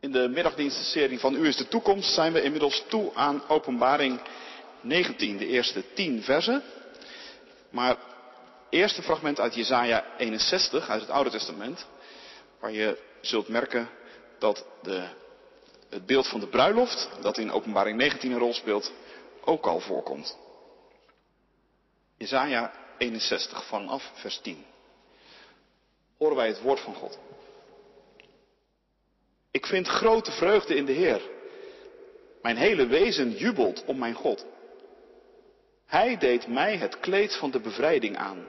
In de middagdienstenserie van U is de toekomst zijn we inmiddels toe aan openbaring 19, de eerste 10 versen. Maar eerst een fragment uit Jesaja 61, uit het Oude Testament, waar je zult merken dat de, het beeld van de bruiloft, dat in openbaring 19 een rol speelt, ook al voorkomt. Jesaja 61 vanaf vers 10. Horen wij het woord van God. Ik vind grote vreugde in de Heer. Mijn hele wezen jubelt om mijn God. Hij deed mij het kleed van de bevrijding aan,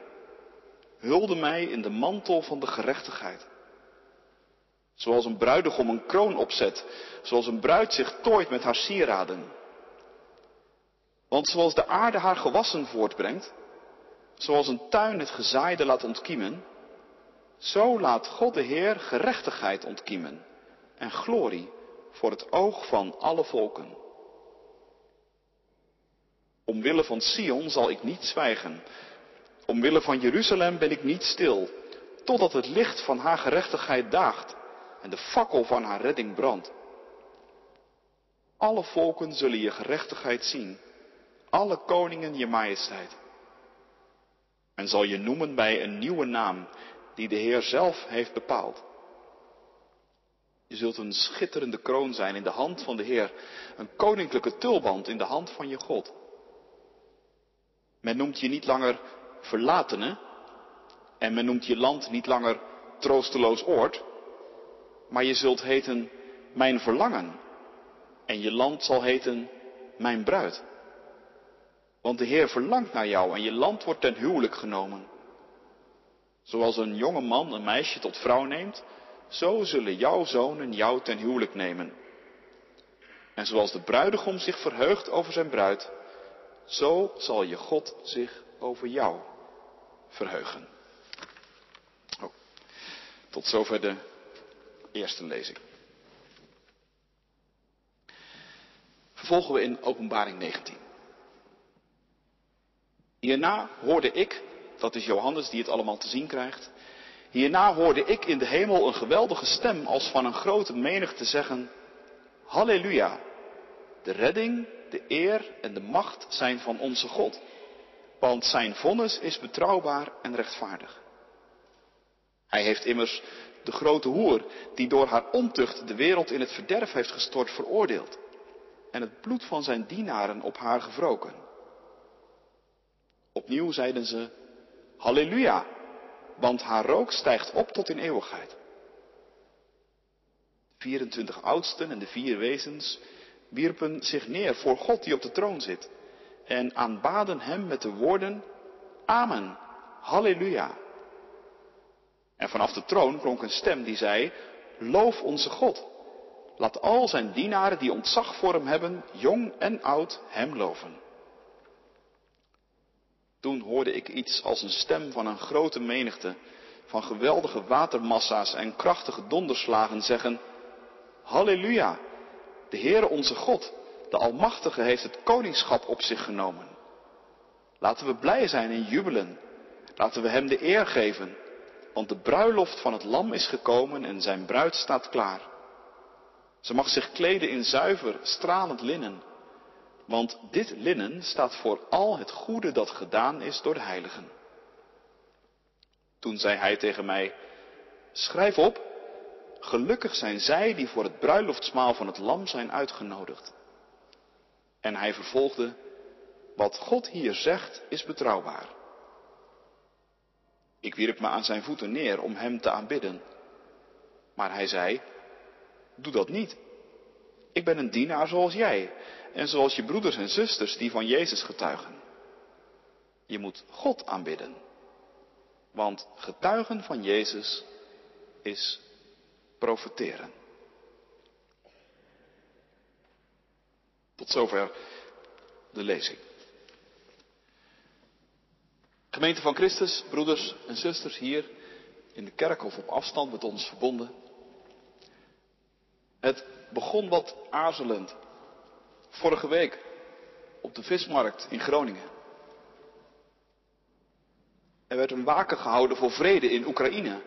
hulde mij in de mantel van de gerechtigheid. Zoals een bruidegom een kroon opzet, zoals een bruid zich tooit met haar sieraden. Want zoals de aarde haar gewassen voortbrengt, zoals een tuin het gezaaide laat ontkiemen, zo laat God de Heer gerechtigheid ontkiemen en glorie voor het oog van alle volken. Omwille van Sion zal ik niet zwijgen. Omwille van Jeruzalem ben ik niet stil, totdat het licht van haar gerechtigheid daagt en de fakkel van haar redding brandt. Alle volken zullen je gerechtigheid zien, alle koningen je majesteit. En zal je noemen bij een nieuwe naam die de Heer zelf heeft bepaald. Je zult een schitterende kroon zijn in de hand van de Heer, een koninklijke tulband in de hand van je God. Men noemt je niet langer verlatene en men noemt je land niet langer troosteloos oord, maar je zult heten mijn verlangen en je land zal heten mijn bruid. Want de Heer verlangt naar jou en je land wordt ten huwelijk genomen. Zoals een jonge man een meisje tot vrouw neemt, zo zullen jouw zonen jou ten huwelijk nemen. En zoals de bruidegom zich verheugt over zijn bruid, zo zal je God zich over jou verheugen. Oh, tot zover de eerste lezing. Vervolgen we in Openbaring 19. Hierna hoorde ik, dat is Johannes die het allemaal te zien krijgt, hierna hoorde ik in de hemel een geweldige stem als van een grote menigte zeggen, Halleluja, de redding, de eer en de macht zijn van onze God, want zijn vonnis is betrouwbaar en rechtvaardig. Hij heeft immers de grote hoer, die door haar ontucht de wereld in het verderf heeft gestort, veroordeeld en het bloed van zijn dienaren op haar gewroken. Opnieuw zeiden ze, Halleluja, want haar rook stijgt op tot in eeuwigheid. 24 oudsten en de vier wezens wierpen zich neer voor God die op de troon zit en aanbaden hem met de woorden, Amen, Halleluja. En vanaf de troon klonk een stem die zei, Loof onze God. Laat al zijn dienaren die ontzag voor hem hebben, jong en oud, hem loven. Toen hoorde ik iets als een stem van een grote menigte, van geweldige watermassa's en krachtige donderslagen zeggen, Halleluja, de Heere onze God, de Almachtige, heeft het koningschap op zich genomen. Laten we blij zijn en jubelen. Laten we Hem de eer geven, want de bruiloft van het lam is gekomen en zijn bruid staat klaar. Ze mag zich kleden in zuiver, stralend linnen, want dit linnen staat voor al het goede dat gedaan is door de heiligen. Toen zei hij tegen mij, schrijf op, gelukkig zijn zij die voor het bruiloftsmaal van het lam zijn uitgenodigd. En hij vervolgde, wat God hier zegt is betrouwbaar. Ik wierp me aan zijn voeten neer om hem te aanbidden. Maar hij zei, doe dat niet. Ik ben een dienaar zoals jij en zoals je broeders en zusters die van Jezus getuigen. Je moet God aanbidden. Want getuigen van Jezus is profeteren. Tot zover de lezing. Gemeente van Christus, broeders en zusters hier in de kerk of op afstand met ons verbonden. Het begon wat aarzelend. Vorige week op de vismarkt in Groningen. Er werd een waken gehouden voor vrede in Oekraïne.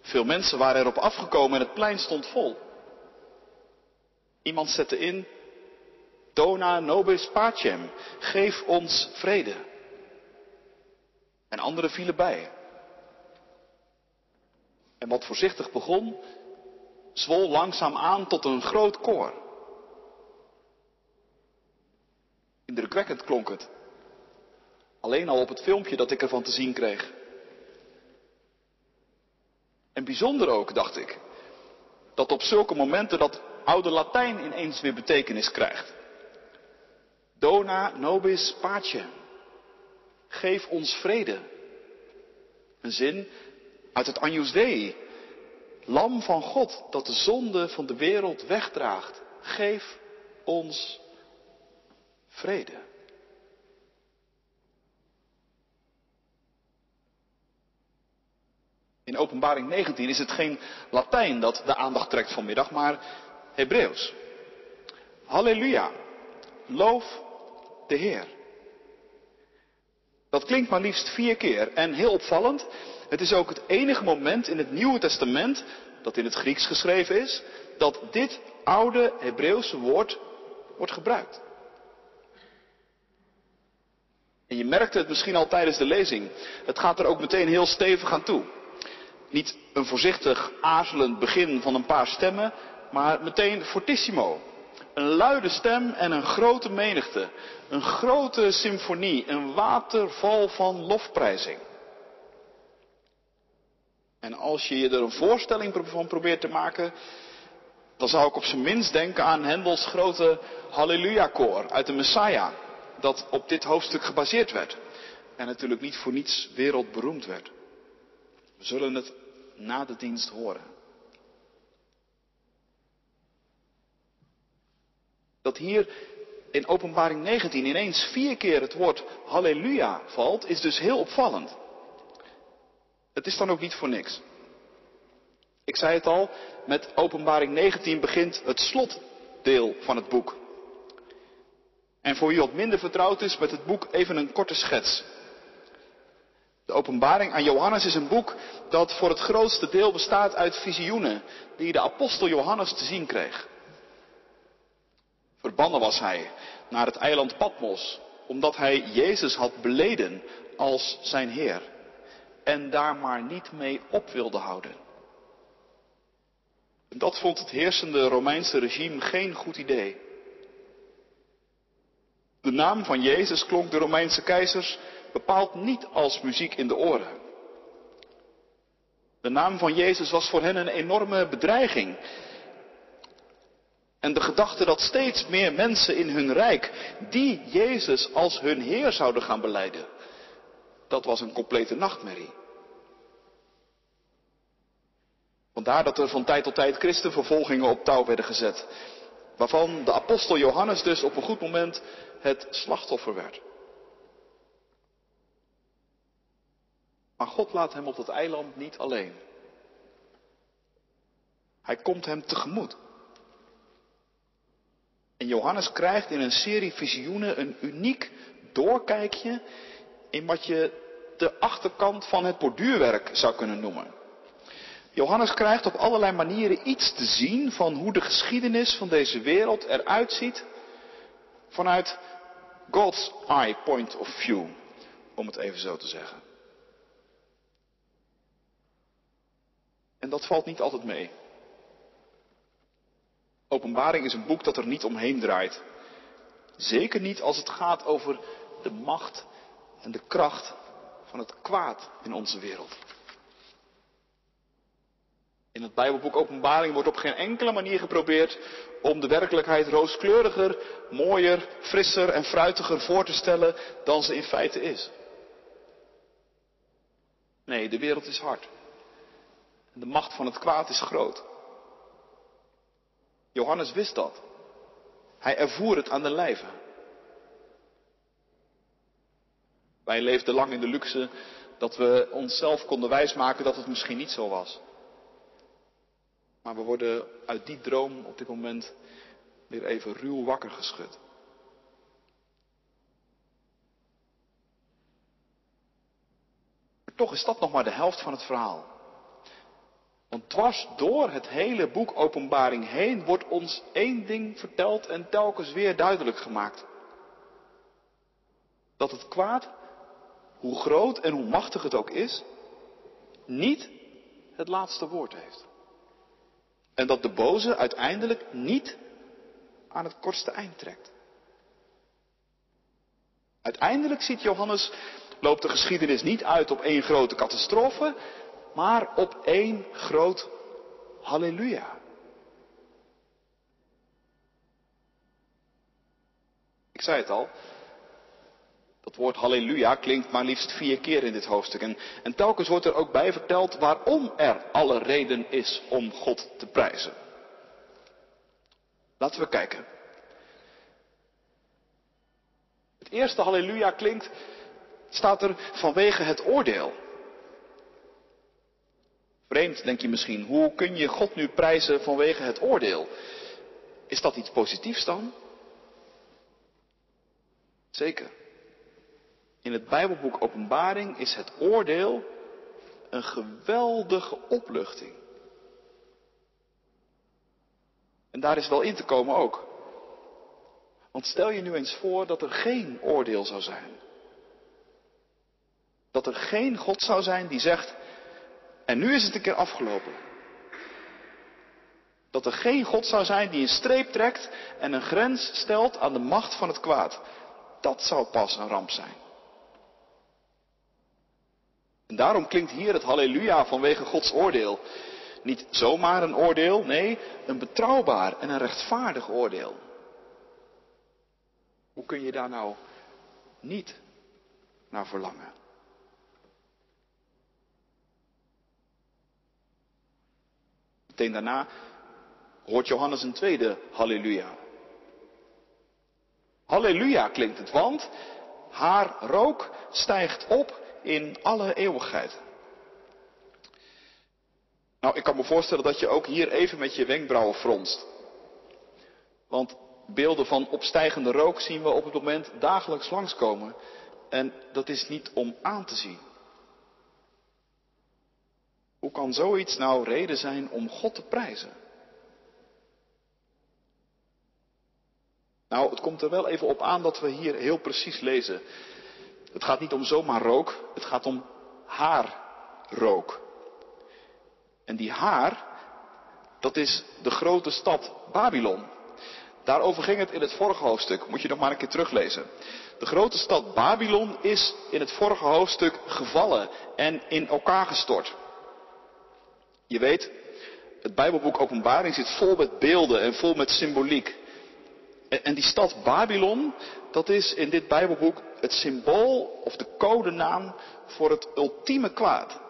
Veel mensen waren erop afgekomen en het plein stond vol. Iemand zette in, Dona nobis pacem, geef ons vrede. En anderen vielen bij. En wat voorzichtig begon, zwol langzaam aan tot een groot koor. Indrukwekkend klonk het. Alleen al op het filmpje dat ik ervan te zien kreeg. En bijzonder ook, dacht ik, dat op zulke momenten dat oude Latijn ineens weer betekenis krijgt. Dona nobis pace. Geef ons vrede. Een zin uit het Agnus Dei. Lam van God dat de zonde van de wereld wegdraagt. Geef ons vrede. In Openbaring 19 is het geen Latijn dat de aandacht trekt vanmiddag, maar Hebreeuws. Halleluja. Loof de Heer. Dat klinkt maar liefst vier keer en heel opvallend. Het is ook het enige moment in het Nieuwe Testament, dat in het Grieks geschreven is, dat dit oude Hebreeuwse woord wordt gebruikt. En je merkte het misschien al tijdens de lezing. Het gaat er ook meteen heel stevig aan toe. Niet een voorzichtig aarzelend begin van een paar stemmen, maar meteen fortissimo. Een luide stem en een grote menigte. Een grote symfonie, een waterval van lofprijzing. En als je je er een voorstelling van probeert te maken, dan zou ik op zijn minst denken aan Hendels grote Halleluja-koor uit de Messiah, dat op dit hoofdstuk gebaseerd werd. En natuurlijk niet voor niets wereldberoemd werd. We zullen het na de dienst horen. Dat hier in Openbaring 19 ineens vier keer het woord Halleluja valt, is dus heel opvallend. Het is dan ook niet voor niks. Ik zei het al, met Openbaring 19 begint het slotdeel van het boek. En voor wie wat minder vertrouwd is met het boek, even een korte schets. De openbaring aan Johannes is een boek dat voor het grootste deel bestaat uit visioenen die de apostel Johannes te zien kreeg. Verbannen was hij naar het eiland Patmos, omdat hij Jezus had beleden als zijn Heer en daar maar niet mee op wilde houden. Dat vond het heersende Romeinse regime geen goed idee. De naam van Jezus klonk de Romeinse keizers bepaald niet als muziek in de oren. De naam van Jezus was voor hen een enorme bedreiging. En de gedachte dat steeds meer mensen in hun rijk die Jezus als hun Heer zouden gaan beleiden, dat was een complete nachtmerrie. Vandaar dat er van tijd tot tijd christenvervolgingen op touw werden gezet, waarvan de apostel Johannes dus op een goed moment het slachtoffer werd. Maar God laat hem op dat eiland niet alleen. Hij komt hem tegemoet. En Johannes krijgt in een serie visioenen een uniek doorkijkje in wat je de achterkant van het borduurwerk zou kunnen noemen. Johannes krijgt op allerlei manieren iets te zien van hoe de geschiedenis van deze wereld eruit ziet vanuit God's eye point of view, om het even zo te zeggen. En dat valt niet altijd mee. Openbaring is een boek dat er niet omheen draait. Zeker niet als het gaat over de macht en de kracht van het kwaad in onze wereld. In het Bijbelboek Openbaring wordt op geen enkele manier geprobeerd om de werkelijkheid rooskleuriger, mooier, frisser en fruitiger voor te stellen dan ze in feite is. Nee, de wereld is hard. En de macht van het kwaad is groot. Johannes wist dat. Hij ervoer het aan de lijve. Wij leefden lang in de luxe dat we onszelf konden wijsmaken dat het misschien niet zo was. Maar we worden uit die droom op dit moment weer even ruw wakker geschud. Toch is dat nog maar de helft van het verhaal. Want dwars door het hele boek Openbaring heen wordt ons één ding verteld en telkens weer duidelijk gemaakt. Dat het kwaad, hoe groot en hoe machtig het ook is, niet het laatste woord heeft. En dat de boze uiteindelijk niet aan het kortste eind trekt. Uiteindelijk ziet Johannes, loopt de geschiedenis niet uit op één grote catastrofe, maar op één groot halleluja. Ik zei het al, dat woord halleluja klinkt maar liefst vier keer in dit hoofdstuk. En, en telkens wordt er ook bij verteld waarom er alle reden is om God te prijzen. Laten we kijken. Het eerste halleluja klinkt, staat er vanwege het oordeel. Vreemd, denk je misschien. Hoe kun je God nu prijzen vanwege het oordeel? Is dat iets positiefs dan? Zeker. In het Bijbelboek Openbaring is het oordeel een geweldige opluchting. En daar is wel in te komen ook. Want stel je nu eens voor dat er geen oordeel zou zijn. Dat er geen God zou zijn die zegt, en nu is het een keer afgelopen. Dat er geen God zou zijn die een streep trekt en een grens stelt aan de macht van het kwaad. Dat zou pas een ramp zijn. En daarom klinkt hier het halleluja vanwege Gods oordeel. Niet zomaar een oordeel, nee, een betrouwbaar en een rechtvaardig oordeel. Hoe kun je daar nou niet naar verlangen? Meteen daarna hoort Johannes een tweede halleluja. Halleluja klinkt het, want haar rook stijgt op in alle eeuwigheid. Nou, ik kan me voorstellen dat je ook hier even met je wenkbrauwen fronst. Want beelden van opstijgende rook zien we op het moment dagelijks langskomen. En dat is niet om aan te zien. Hoe kan zoiets nou reden zijn om God te prijzen? Nou, het komt er wel even op aan dat we hier heel precies lezen. Het gaat niet om zomaar rook, het gaat om haar rook. En die haar, dat is de grote stad Babylon. Daarover ging het in het vorige hoofdstuk, moet je nog maar een keer teruglezen. De grote stad Babylon is in het vorige hoofdstuk gevallen en in elkaar gestort. Je weet, het Bijbelboek Openbaring zit vol met beelden en vol met symboliek. En die stad Babylon, dat is in dit Bijbelboek het symbool of de codenaam voor het ultieme kwaad.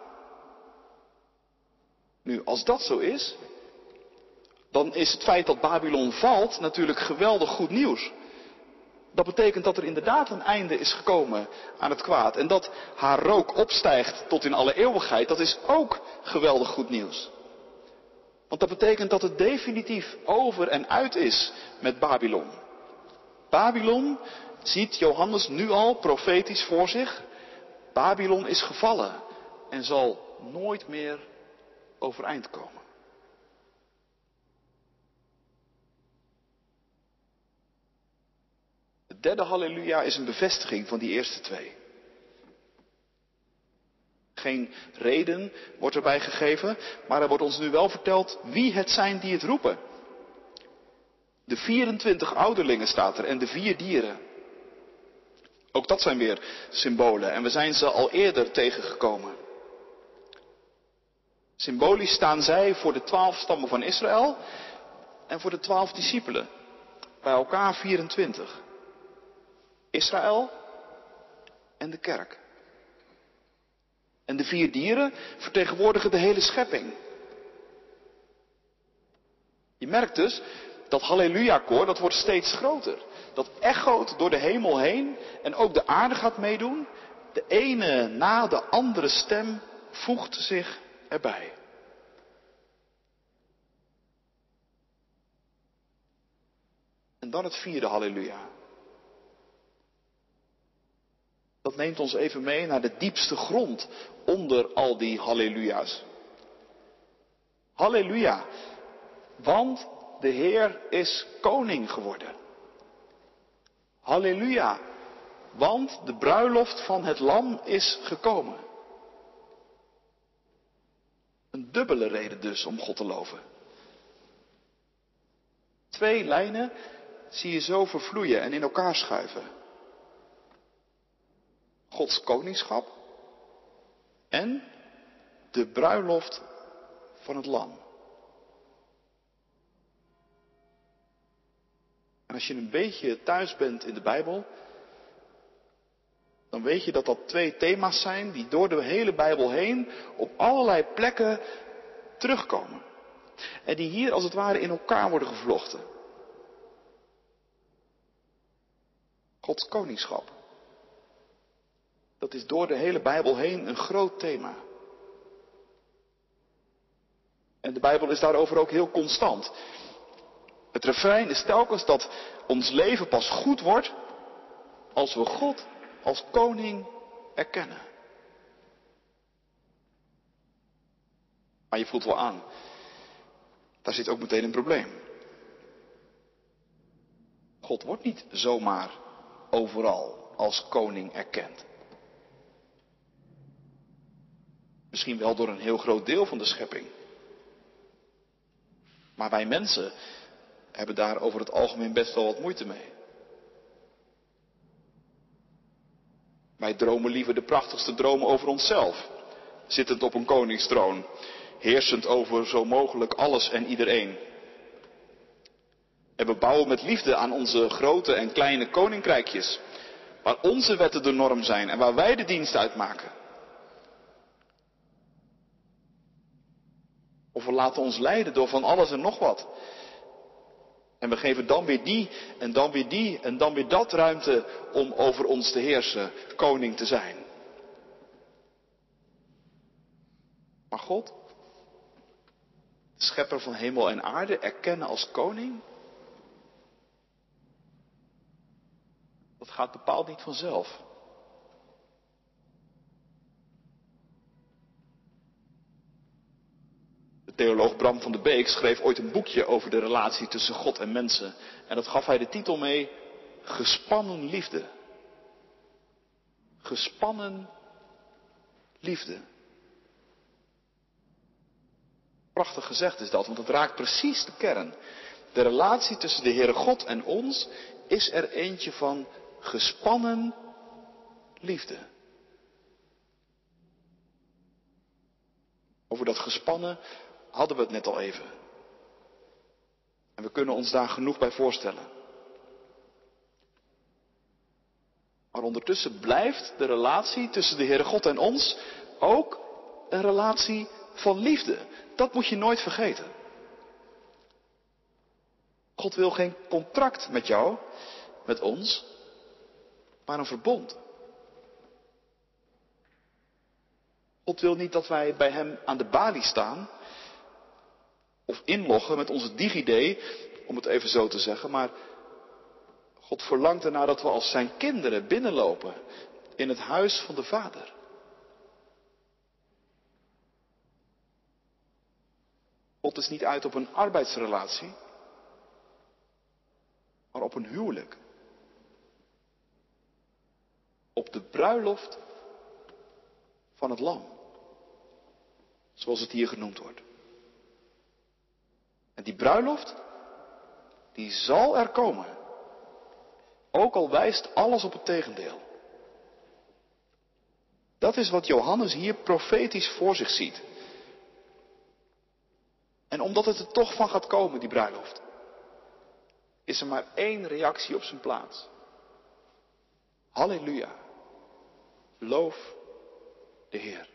Nu, als dat zo is, dan is het feit dat Babylon valt natuurlijk geweldig goed nieuws. Dat betekent dat er inderdaad een einde is gekomen aan het kwaad. En dat haar rook opstijgt tot in alle eeuwigheid, dat is ook geweldig goed nieuws. Want dat betekent dat het definitief over en uit is met Babylon. Babylon ziet Johannes nu al profetisch voor zich. Babylon is gevallen en zal nooit meer overeind komen. Het derde halleluja is een bevestiging van die eerste twee. Geen reden wordt erbij gegeven, maar er wordt ons nu wel verteld wie het zijn die het roepen. De 24 ouderlingen staat er en de vier dieren. Ook dat zijn weer symbolen en we zijn ze al eerder tegengekomen. Symbolisch staan zij voor de twaalf stammen van Israël en voor de twaalf discipelen. Bij elkaar 24. Israël en de kerk. En de vier dieren vertegenwoordigen de hele schepping. Je merkt dus dat halleluja-koor, dat wordt steeds groter. Dat echoot door de hemel heen en ook de aarde gaat meedoen. De ene na de andere stem voegt zich erbij. En dan het vierde halleluja. Dat neemt ons even mee naar de diepste grond onder al die halleluja's. Halleluja. Want de Heer is koning geworden. Halleluja. Want de bruiloft van het lam is gekomen. Een dubbele reden dus om God te loven. Twee lijnen zie je zo vervloeien en in elkaar schuiven. Gods koningschap en de bruiloft van het lam. En als je een beetje thuis bent in de Bijbel, dan weet je dat dat twee thema's zijn die door de hele Bijbel heen op allerlei plekken terugkomen. En die hier als het ware in elkaar worden gevlochten. Gods koningschap. Dat is door de hele Bijbel heen een groot thema. En de Bijbel is daarover ook heel constant. Het refrein is telkens dat ons leven pas goed wordt als we God als koning erkennen. Maar je voelt wel aan, daar zit ook meteen een probleem. God wordt niet zomaar overal als koning erkend. Misschien wel door een heel groot deel van de schepping. Maar wij mensen hebben daar over het algemeen best wel wat moeite mee. Wij dromen liever de prachtigste dromen over onszelf, zittend op een koningstroon, heersend over zo mogelijk alles en iedereen. En we bouwen met liefde aan onze grote en kleine koninkrijkjes, waar onze wetten de norm zijn en waar wij de dienst uitmaken. Of we laten ons leiden door van alles en nog wat. En we geven dan weer die en dan weer die en dan weer dat ruimte om over ons te heersen, koning te zijn. Maar God, de schepper van hemel en aarde, erkennen als koning? Dat gaat bepaald niet vanzelf. Theoloog Bram van de Beek schreef ooit een boekje over de relatie tussen God en mensen. En dat gaf hij de titel mee Gespannen liefde. Gespannen liefde. Prachtig gezegd is dat, want het raakt precies de kern. De relatie tussen de Heere God en ons is er eentje van gespannen liefde. Over dat gespannen hadden we het net al even. En we kunnen ons daar genoeg bij voorstellen. Maar ondertussen blijft de relatie tussen de Heere God en ons ook een relatie van liefde. Dat moet je nooit vergeten. God wil geen contract met jou, met ons, maar een verbond. God wil niet dat wij bij Hem aan de balie staan of inloggen met onze DigiD, om het even zo te zeggen, maar God verlangt ernaar dat we als zijn kinderen binnenlopen in het huis van de Vader. God is niet uit op een arbeidsrelatie, maar op een huwelijk. Op de bruiloft van het lam. Zoals het hier genoemd wordt. En die bruiloft, die zal er komen. Ook al wijst alles op het tegendeel. Dat is wat Johannes hier profetisch voor zich ziet. En omdat het er toch van gaat komen, die bruiloft, is er maar één reactie op zijn plaats. Halleluja. Loof de Heer.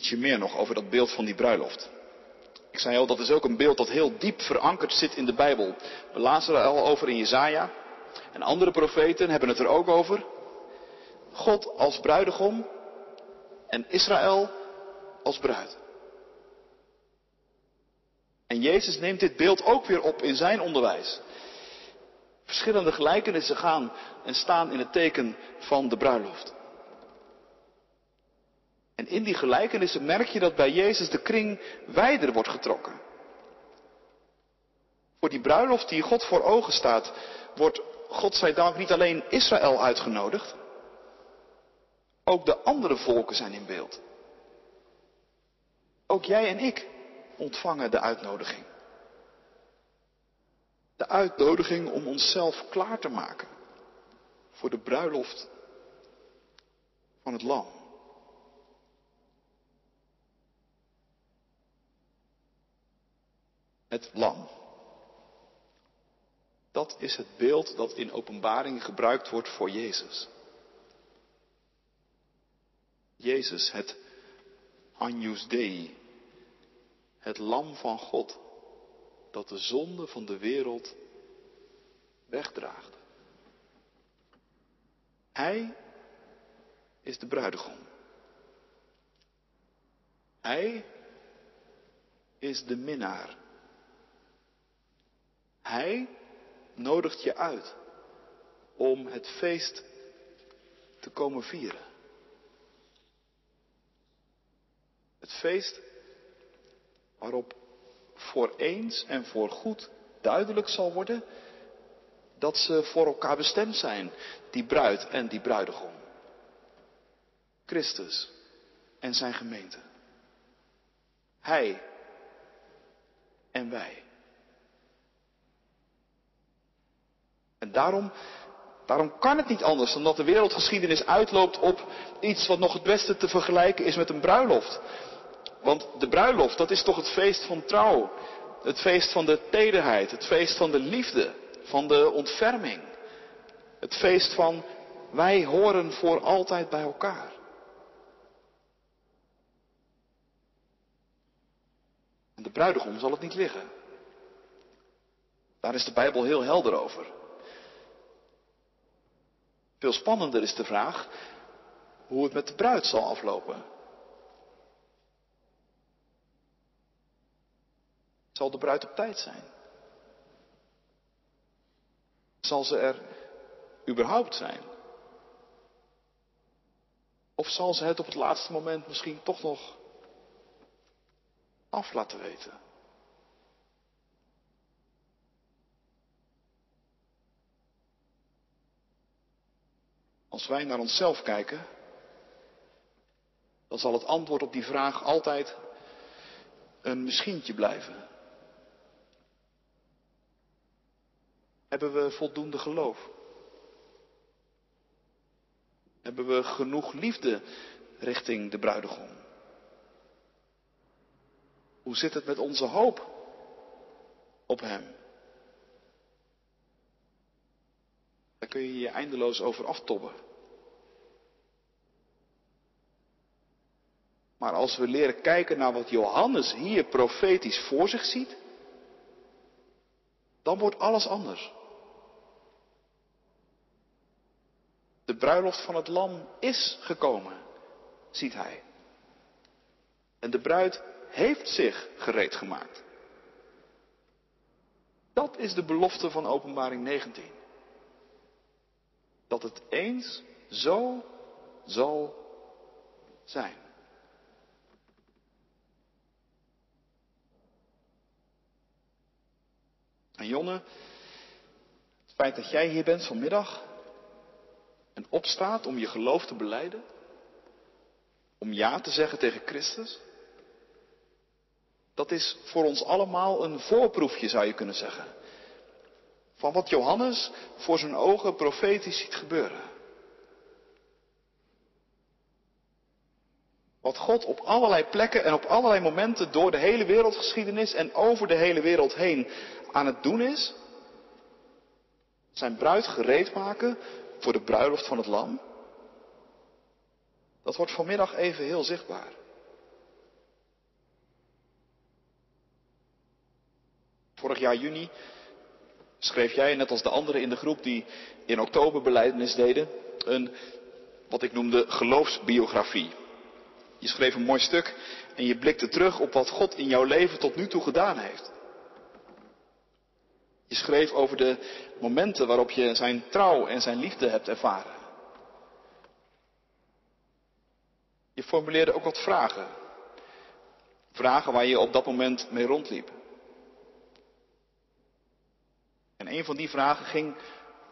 Ietsje meer nog over dat beeld van die bruiloft. Ik zei al, dat is ook een beeld dat heel diep verankerd zit in de Bijbel. We lazen er al over in Jezaja. En andere profeten hebben het er ook over. God als bruidegom en Israël als bruid. En Jezus neemt dit beeld ook weer op in zijn onderwijs. Verschillende gelijkenissen gaan en staan in het teken van de bruiloft. En in die gelijkenissen merk je dat bij Jezus de kring wijder wordt getrokken. Voor die bruiloft die God voor ogen staat, wordt God zij dank niet alleen Israël uitgenodigd, ook de andere volken zijn in beeld. Ook jij en ik ontvangen de uitnodiging. De uitnodiging om onszelf klaar te maken voor de bruiloft van het Lam. Het Lam. Dat is het beeld dat in openbaring gebruikt wordt voor Jezus. Jezus, het Agnus Dei, het lam van God, dat de zonde van de wereld wegdraagt. Hij is de bruidegom. Hij is de minnaar. Hij nodigt je uit om het feest te komen vieren. Het feest waarop voor eens en voor goed duidelijk zal worden dat ze voor elkaar bestemd zijn, die bruid en die bruidegom. Christus en zijn gemeente. Hij en wij. En daarom, daarom kan het niet anders dan dat de wereldgeschiedenis uitloopt op iets wat nog het beste te vergelijken is met een bruiloft. Want de bruiloft, dat is toch het feest van trouw. Het feest van de tederheid, het feest van de liefde, van de ontferming. Het feest van wij horen voor altijd bij elkaar. En de bruidegom zal het niet liggen. Daar is de Bijbel heel helder over. Veel spannender is de vraag hoe het met de bruid zal aflopen. Zal de bruid op tijd zijn? Zal ze er überhaupt zijn? Of zal ze het op het laatste moment misschien toch nog af laten weten? Als wij naar onszelf kijken, dan zal het antwoord op die vraag altijd een misschientje blijven. Hebben we voldoende geloof? Hebben we genoeg liefde richting de bruidegom? Hoe zit het met onze hoop op Hem? Daar kun je je eindeloos over aftobben. Maar als we leren kijken naar wat Johannes hier profetisch voor zich ziet, dan wordt alles anders. De bruiloft van het lam is gekomen, ziet hij. En de bruid heeft zich gereed gemaakt. Dat is de belofte van Openbaring 19. Dat het eens zo zal zijn. En Jonne, het feit dat jij hier bent vanmiddag, en opstaat om je geloof te beleiden, om ja te zeggen tegen Christus, dat is voor ons allemaal een voorproefje, zou je kunnen zeggen, van wat Johannes voor zijn ogen profetisch ziet gebeuren. Wat God op allerlei plekken en op allerlei momenten door de hele wereldgeschiedenis en over de hele wereld heen aan het doen is. Zijn bruid gereed maken voor de bruiloft van het lam. Dat wordt vanmiddag even heel zichtbaar. Vorig jaar juni schreef jij, net als de anderen in de groep die in oktober beleidenis deden, een wat ik noemde geloofsbiografie. Je schreef een mooi stuk en je blikte terug op wat God in jouw leven tot nu toe gedaan heeft. Je schreef over de momenten waarop je zijn trouw en zijn liefde hebt ervaren. Je formuleerde ook wat vragen. Vragen waar je op dat moment mee rondliep. En een van die vragen ging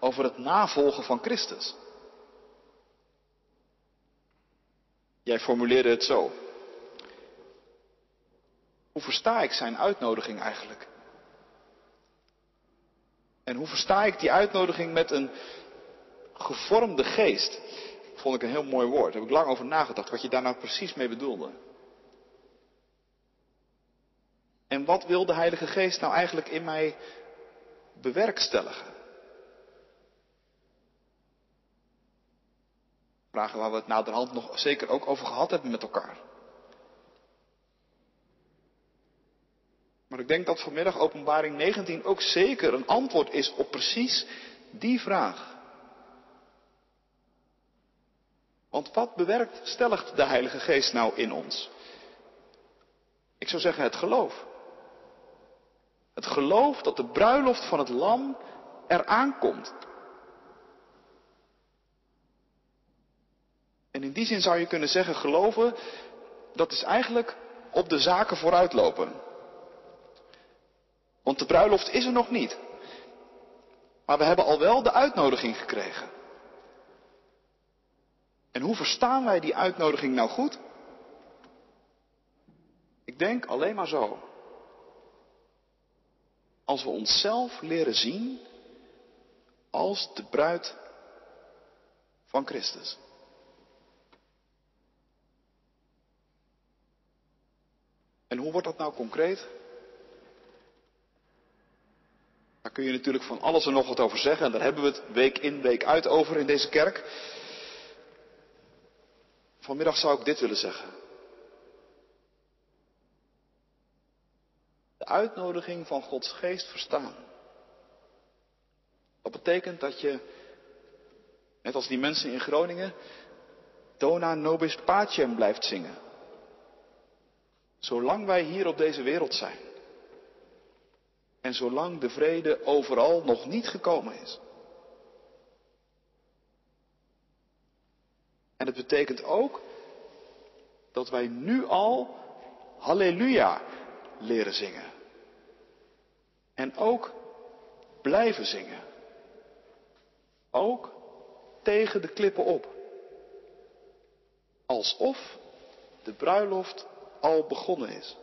over het navolgen van Christus. Jij formuleerde het zo. Hoe versta ik zijn uitnodiging eigenlijk? En hoe versta ik die uitnodiging met een gevormde geest? Vond ik een heel mooi woord. Daar heb ik lang over nagedacht wat je daar nou precies mee bedoelde. En wat wil de Heilige Geest nou eigenlijk in mij bewerkstelligen? Vragen waar we het naderhand nog zeker ook over gehad hebben met elkaar. Maar ik denk dat vanmiddag openbaring 19 ook zeker een antwoord is op precies die vraag. Want wat bewerkt stelligt de Heilige Geest nou in ons? Ik zou zeggen het geloof. Het geloof dat de bruiloft van het lam eraan komt. En in die zin zou je kunnen zeggen, geloven, dat is eigenlijk op de zaken vooruitlopen. Want de bruiloft is er nog niet. Maar we hebben al wel de uitnodiging gekregen. En hoe verstaan wij die uitnodiging nou goed? Ik denk alleen maar zo. Als we onszelf leren zien als de bruid van Christus. En hoe wordt dat nou concreet? Daar kun je natuurlijk van alles en nog wat over zeggen. En daar hebben we het week in, week uit over in deze kerk. Vanmiddag zou ik dit willen zeggen. Uitnodiging van Gods geest verstaan. Dat betekent dat je, net als die mensen in Groningen, Dona nobis pacem blijft zingen. Zolang wij hier op deze wereld zijn. En zolang de vrede overal nog niet gekomen is. En het betekent ook dat wij nu al Halleluja leren zingen. En ook blijven zingen. Ook tegen de klippen op. Alsof de bruiloft al begonnen is.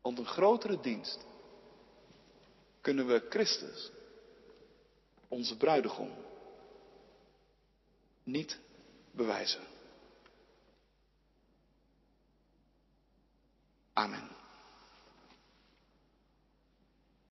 Want een grotere dienst kunnen we Christus, onze bruidegom, niet bewijzen. Amen.